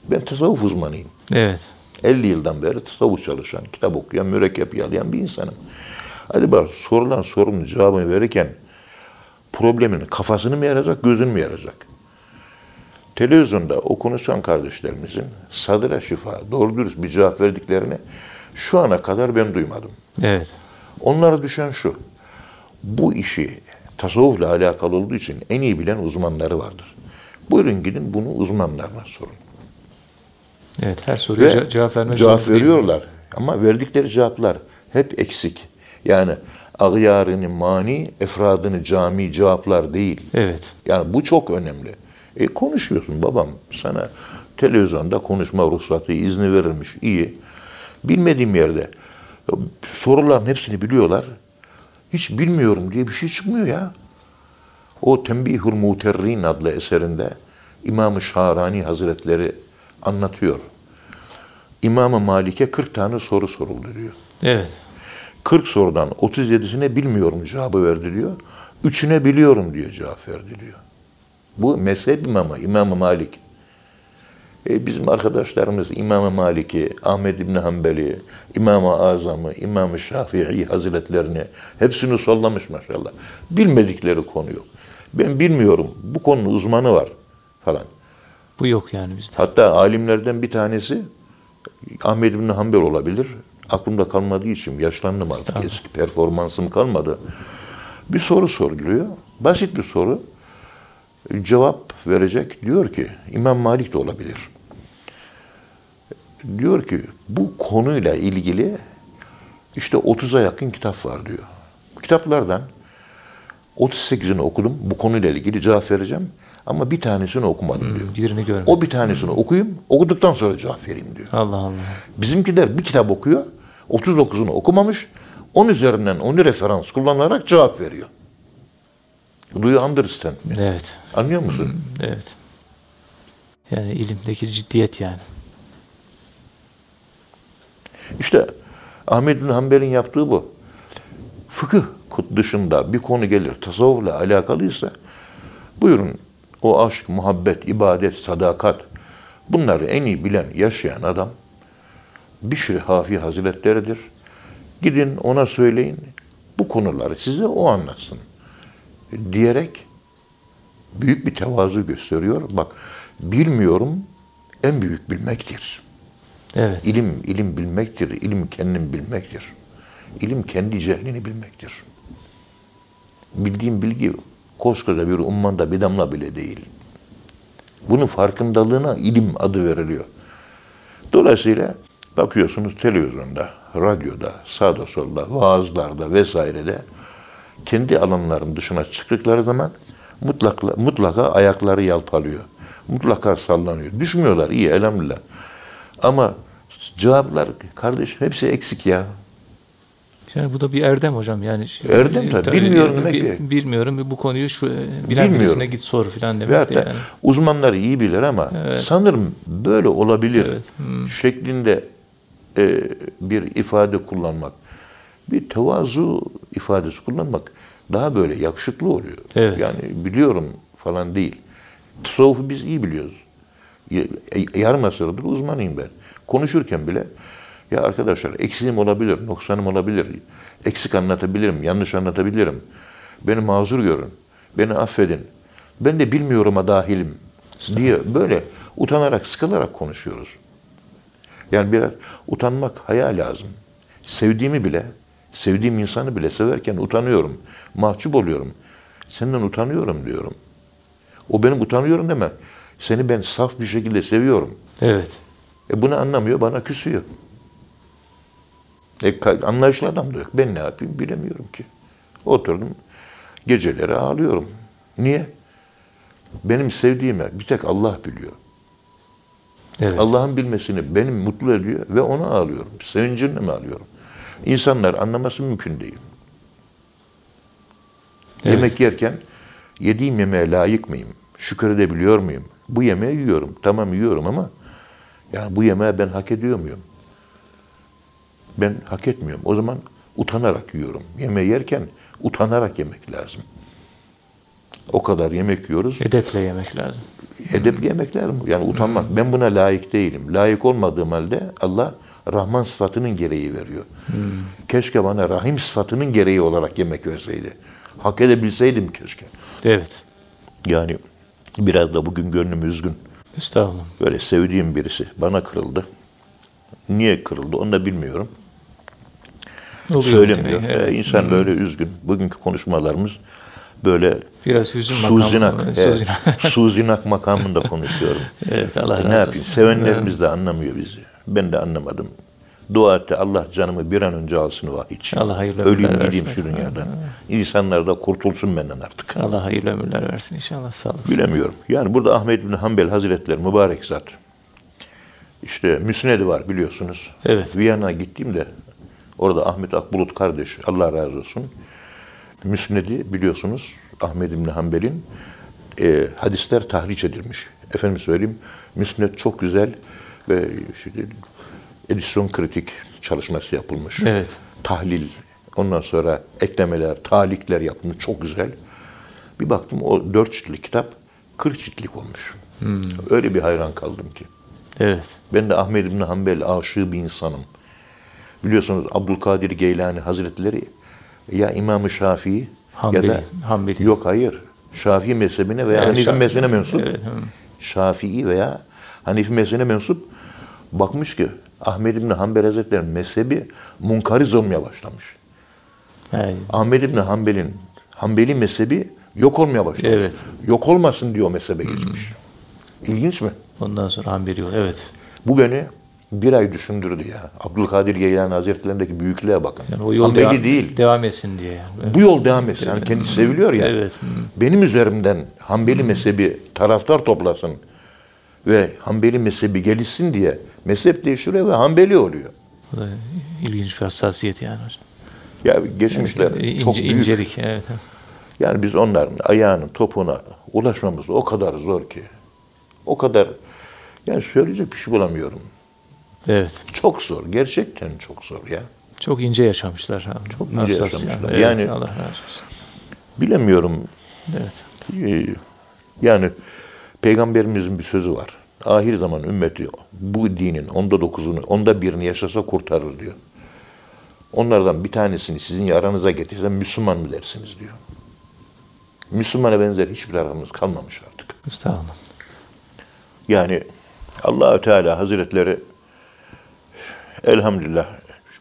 Ben tasavvuf uzmanıyım. Evet. 50 yıldan beri tasavvuf çalışan, kitap okuyan, mürekkep yalayan bir insanım. Acaba sorulan sorunun cevabını verirken problemin kafasını mı yaracak, gözünü mü yaracak? Televizyonda o konuşan kardeşlerimizin sadıra şifa, doğru dürüst bir cevap verdiklerini şu ana kadar ben duymadım. Evet. Onlara düşen şu, bu işi tasavvufla alakalı olduğu için en iyi bilen uzmanları vardır. Buyurun gidin bunu uzmanlarına sorun. Evet. Her soruya ce- cevap vermek cevap veriyorlar. Ama verdikleri cevaplar hep eksik. Yani ağyarını mani, efradını cami cevaplar değil. Evet. Yani bu çok önemli. E konuşuyorsun babam. Sana televizyonda konuşma ruhsatı, izni verilmiş. iyi. Bilmediğim yerde soruların hepsini biliyorlar. Hiç bilmiyorum diye bir şey çıkmıyor ya. O Tembihül Muterrin adlı eserinde İmam-ı Şahrani Hazretleri anlatıyor. İmam-ı Malik'e 40 tane soru soruldu diyor. Evet. 40 sorudan 37'sine bilmiyorum cevabı verdi diyor. Üçüne biliyorum diyor cevap verdi diyor. Bu mezhep imamı, İmam-ı Malik. E, bizim arkadaşlarımız İmam-ı Malik'i, Ahmed İbni Hanbel'i, İmam-ı Azam'ı, İmam-ı Şafii Hazretlerini hepsini sallamış maşallah. Bilmedikleri konu yok. Ben bilmiyorum, bu konunun uzmanı var falan. Bu yok yani bizde. Hatta alimlerden bir tanesi Ahmed bin Hanbel olabilir. Aklımda kalmadığı için yaşlandım artık. Eski performansım kalmadı. Bir soru soruluyor. Basit bir soru. Cevap verecek. Diyor ki İmam Malik de olabilir. Diyor ki bu konuyla ilgili işte 30'a yakın kitap var diyor. Kitaplardan 38'ini okudum. Bu konuyla ilgili cevap vereceğim. Ama bir tanesini okumadım diyor. Birini görmedim. O bir tanesini okuyayım, okuduktan sonra cevap vereyim diyor. Allah Allah. Bizimkiler bir kitap okuyor, 39'unu okumamış, On üzerinden onu referans kullanarak cevap veriyor. Do you understand? Evet. Anlıyor musun? Evet. Yani ilimdeki ciddiyet yani. İşte Ahmed bin Hanbel'in yaptığı bu. Fıkıh dışında bir konu gelir tasavvufla alakalıysa buyurun o aşk, muhabbet, ibadet, sadakat bunları en iyi bilen, yaşayan adam Bişri Hafi Hazretleri'dir. Gidin ona söyleyin bu konuları size o anlatsın diyerek büyük bir tevazu gösteriyor. Bak bilmiyorum en büyük bilmektir. Evet. İlim, ilim bilmektir. İlim kendini bilmektir. İlim kendi cehlini bilmektir. Bildiğim bilgi koskoca bir ummanda bir damla bile değil. Bunun farkındalığına ilim adı veriliyor. Dolayısıyla bakıyorsunuz televizyonda, radyoda, sağda solda, vaazlarda vesairede kendi alanların dışına çıktıkları zaman mutlaka, mutlaka ayakları yalpalıyor. Mutlaka sallanıyor. Düşmüyorlar iyi elhamdülillah. Ama cevaplar kardeşim hepsi eksik ya. Yani bu da bir erdem hocam. Yani şey- Erdem tabii. Bilmiyorum demek Bi- ki. Bilmiyorum. Bu konuyu şu e, bilen birisine git sor filan demek de hatta yani. uzmanlar iyi bilir ama sanırım böyle olabilir Evet. Hmm. şeklinde e, bir ifade kullanmak, bir tevazu ifadesi kullanmak daha böyle yakışıklı oluyor. Evet. Yani biliyorum falan değil. Tasavvufu biz iyi biliyoruz. E, Yarım asırdır uzmanıyım ben. Konuşurken bile ya arkadaşlar eksiğim olabilir, noksanım olabilir, eksik anlatabilirim, yanlış anlatabilirim. Beni mazur görün, beni affedin. Ben de bilmiyorum'a dahilim diye böyle utanarak, sıkılarak konuşuyoruz. Yani biraz utanmak haya lazım. Sevdiğimi bile, sevdiğim insanı bile severken utanıyorum, mahcup oluyorum. Senden utanıyorum diyorum. O benim utanıyorum deme. Seni ben saf bir şekilde seviyorum. Evet. E bunu anlamıyor, bana küsüyor. E, anlayışlı adam da yok. Ben ne yapayım bilemiyorum ki. Oturdum, geceleri ağlıyorum. Niye? Benim sevdiğime bir tek Allah biliyor. Evet. Allah'ın bilmesini benim mutlu ediyor ve ona ağlıyorum. Sevincinle mi ağlıyorum? İnsanlar anlaması mümkün değil. Evet. Yemek yerken yediğim yemeğe layık mıyım? Şükredebiliyor muyum? Bu yemeği yiyorum. Tamam yiyorum ama yani bu yemeği ben hak ediyor muyum? Ben hak etmiyorum. O zaman utanarak yiyorum. Yemeği yerken utanarak yemek lazım. O kadar yemek yiyoruz. Edeple yemek lazım. Edepli yemekler mi? Yani utanmak. Ben buna layık değilim. Layık olmadığım halde Allah Rahman sıfatının gereği veriyor. Keşke bana Rahim sıfatının gereği olarak yemek verseydi. Hak edebilseydim keşke. Evet. Yani biraz da bugün gönlüm üzgün. Estağfurullah. Böyle sevdiğim birisi bana kırıldı. Niye kırıldı onu da bilmiyorum. Oluyor Söylemiyor. yani, evet. Ee, insan böyle üzgün. Bugünkü konuşmalarımız böyle Biraz hüzün suzinak, makamı. Suzinak. suzinak makamında konuşuyorum. evet Allah razı Ne olsun. yapayım? Sevenlerimiz de anlamıyor bizi. Ben de anlamadım. Dua etti Allah canımı bir an önce alsın vahiy Allah hayırlı Öleyim ömürler gideyim versin. şu dünyadan. İnsanlar da kurtulsun benden artık. Allah hayırlı ömürler versin inşallah. Sağ olasın. Bilemiyorum. Yani burada Ahmet bin Hanbel Hazretleri mübarek zat. İşte müsnedi var biliyorsunuz. Evet. Viyana gittiğimde orada Ahmet Akbulut kardeş Allah razı olsun. Müsnedi biliyorsunuz Ahmet bin Hanbel'in e, hadisler tahriş edilmiş. Efendim söyleyeyim müsned çok güzel ve işte edisyon kritik çalışması yapılmış. Evet. Tahlil, ondan sonra eklemeler, talikler yapılmış. Çok güzel. Bir baktım o dört ciltlik kitap 40 ciltlik olmuş. Öyle bir hayran kaldım ki. Evet. Ben de Ahmed İbni Hanbel aşığı bir insanım. Biliyorsunuz Abdülkadir Geylani Hazretleri ya İmam-ı Şafii Hanbeli, ya da Hanbeli. yok hayır Şafii mezhebine veya Evet, Hanefi Şafii. mezhebine mensup. Evet, hı. Şafii veya Hanefi mezhebine mensup bakmış ki Ahmed İbni Hanbel Hazretleri'nin mezhebi munkariz olmaya başlamış. Yani, Ahmed İbni Hanbel'in Hanbeli mezhebi yok olmaya başlamış. Evet. Yok olmasın diyor mezhebe geçmiş. İlginç mi? ondan sonra Hanbeli. Evet. Bu beni bir ay düşündürdü ya. Abdülkadir Geylani Hazretlerindeki büyüklüğe bakın. Yani o yol devam, değil. devam etsin diye. Yani. Bu yol devam etsin. Yani kendisi seviliyor ya. Evet. Benim üzerimden Hanbeli mezhebi taraftar toplasın ve Hanbeli mezhebi gelişsin diye mezhep değiştiriyor ve Hanbeli oluyor. Bu da ilginç bir hassasiyet yani hocam. Ya geçmişler İnce, çok büyük. incelik. Evet. Yani biz onların ayağının topuna ulaşmamız o kadar zor ki. O kadar yani söyleyecek bir şey bulamıyorum. Evet. Çok zor. Gerçekten çok zor ya. Çok ince yaşamışlar. Çok Çok ince yaşamışlar. Yani, Yani- evet, Allah razı olsun. Bilemiyorum. Evet. Ee, Yani peygamberimizin bir sözü var. Ahir zaman ümmeti bu dinin onda dokuzunu, onda birini yaşasa kurtarır diyor. Onlardan bir tanesini sizin aranıza getirsem Müslüman mı dersiniz diyor. Müslümana benzer hiçbir aramız kalmamış artık. Estağfurullah. Yani Allahü Teala Hazretleri elhamdülillah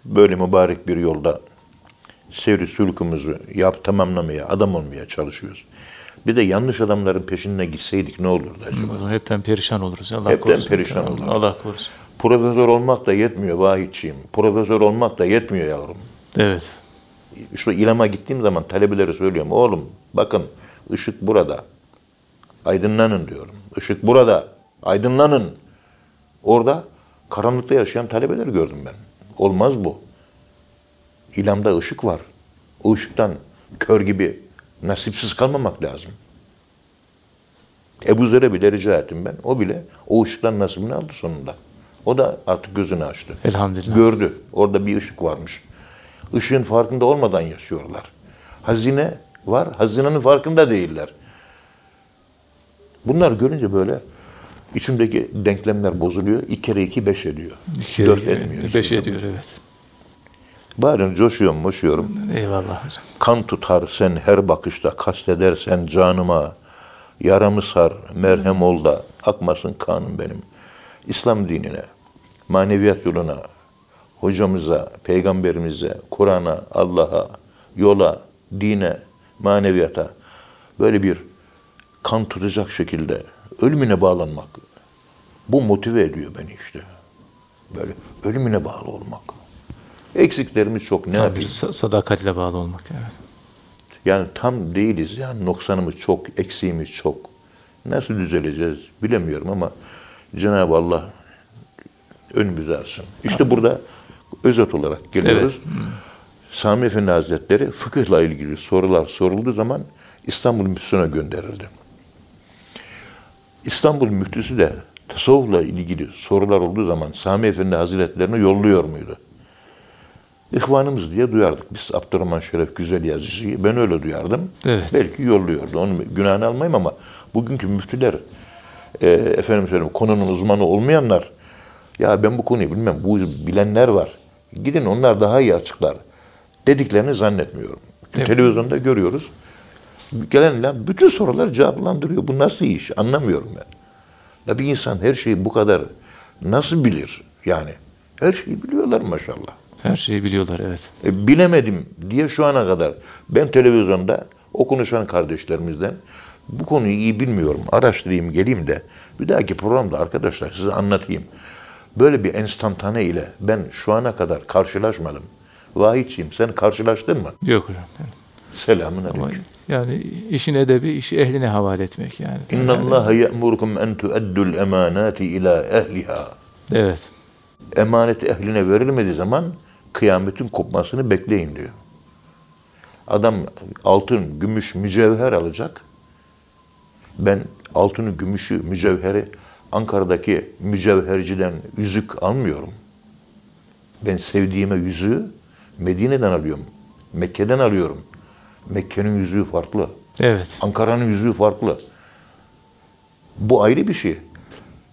böyle mübarek bir yolda sevri sülkümüzü yap tamamlamaya, adam olmaya çalışıyoruz. Bir de yanlış adamların peşine gitseydik ne olurdu acaba? Hepten perişan oluruz. Allah Hepten korusun. perişan Allah, oluruz. Allah korusun. Profesör olmak da yetmiyor vahidçiyim. Profesör olmak da yetmiyor yavrum. Evet. İşte ilama gittiğim zaman talebelere söylüyorum. Oğlum bakın ışık burada. Aydınlanın diyorum. Işık burada. Aydınlanın. Orada karanlıkta yaşayan talebeler gördüm ben. Olmaz bu. İlamda ışık var. O ışıktan kör gibi nasipsiz kalmamak lazım. Ebu Zer'e bile rica ettim ben. O bile o ışıktan nasibini aldı sonunda. O da artık gözünü açtı. Elhamdülillah. Gördü. Orada bir ışık varmış. Işığın farkında olmadan yaşıyorlar. Hazine var, hazinenin farkında değiller. Bunlar görünce böyle içimdeki denklemler bozuluyor. İki kere iki beş ediyor. İki, Dört evet, etmiyor. Beş hiçbir ediyor evet. Bazen coşuyorum, moşuyorum. Eyvallah hocam. Kan tutar sen her bakışta, kastedersen canıma. Yaramı sar, merhem ol da akmasın kanım benim. İslam dinine, maneviyat yoluna, hocamıza, peygamberimize, Kur'an'a, Allah'a, yola, dine, maneviyata böyle bir kan tutacak şekilde ölümüne bağlanmak. Bu motive ediyor beni işte. Böyle ölümüne bağlı olmak. Eksiklerimiz çok ne Tabii, yapayım? sa- sadakatle bağlı olmak. Evet. Yani tam değiliz yani noksanımız çok, eksiğimiz çok. Nasıl düzeleceğiz bilemiyorum ama Cenab-ı Allah önümüze alsın. İşte burada özet olarak geliyoruz. Sami Efendi Hazretleri fıkıhla ilgili sorular sorulduğu zaman İstanbul Müftüsü'ne gönderirdi. İstanbul Müftüsü de tasavvufla ilgili sorular olduğu zaman Sami Efendi Hazretlerine yolluyor muydu? İhvanımız diye duyardık. Biz Abdurrahman Şeref Güzel Yazıcı'yı ben öyle duyardım. Evet. Belki yolluyordu. Onun günahını almayayım ama bugünkü müftüler e, efendim söyleyeyim konunun uzmanı olmayanlar ya ben bu konuyu bilmem. Bu bilenler var. Gidin onlar daha iyi açıklar. Dediklerini zannetmiyorum. Evet. Televizyonda görüyoruz. Gelenler bütün sorular cevaplandırıyor. Bu nasıl iş? Anlamıyorum ben. Ya bir insan her şeyi bu kadar nasıl bilir? Yani her şeyi biliyorlar maşallah. Her şeyi biliyorlar evet. E, bilemedim diye şu ana kadar ben televizyonda o konuşan kardeşlerimizden bu konuyu iyi bilmiyorum. Araştırayım geleyim de bir dahaki programda arkadaşlar size anlatayım. Böyle bir enstantane ile ben şu ana kadar karşılaşmadım. Vahidciğim sen karşılaştın mı? Yok hocam. Selamun aleyküm. yani işin edebi işi ehline havale etmek yani. İnna Allah ye'murukum en tu'addul emanati ila ehliha. Evet. emanet ehline verilmediği zaman kıyametin kopmasını bekleyin diyor. Adam altın, gümüş, mücevher alacak. Ben altını, gümüşü, mücevheri Ankara'daki mücevherciden yüzük almıyorum. Ben sevdiğime yüzüğü Medine'den alıyorum. Mekke'den alıyorum. Mekke'nin yüzüğü farklı. Evet. Ankara'nın yüzüğü farklı. Bu ayrı bir şey.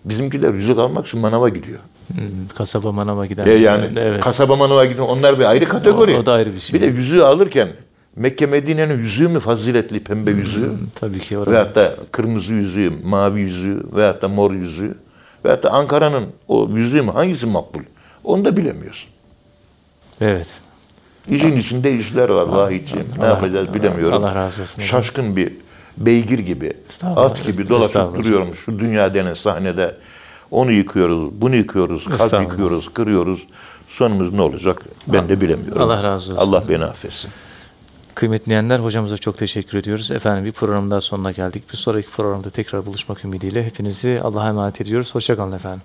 Bizimkiler yüzük almak için manava gidiyor. Hmm, Kasaba manava giden. Ya yani evet. kasaba manava giden onlar bir ayrı kategori. O- o da ayrı bir şey. Bir de yüzüğü alırken Mekke Medine'nin yüzüğü mü faziletli pembe yüzüğü? Tabii ki orada. Veyahut da kırmızı yüzüğü, mavi yüzüğü veyahut da mor yüzüğü veyahut da Ankara'nın o yüzüğü mü hangisi makbul? Onu da bilemiyorsun. Evet. İşin içinde işler var vahiyciğim. Ne Allah- yapacağız bilemiyorum. Allah razı olsun. Şaşkın bir beygir gibi, at gibi dolaşıp duruyorum şu dünya denen sahnede. Onu yıkıyoruz, bunu yıkıyoruz, kalp yıkıyoruz, kırıyoruz. Sonumuz ne olacak ben de bilemiyorum. Allah razı olsun. Allah beni affetsin. Kıymetli dinleyenler hocamıza çok teşekkür ediyoruz. Efendim bir programın daha sonuna geldik. Bir sonraki programda tekrar buluşmak ümidiyle hepinizi Allah'a emanet ediyoruz. Hoşçakalın efendim.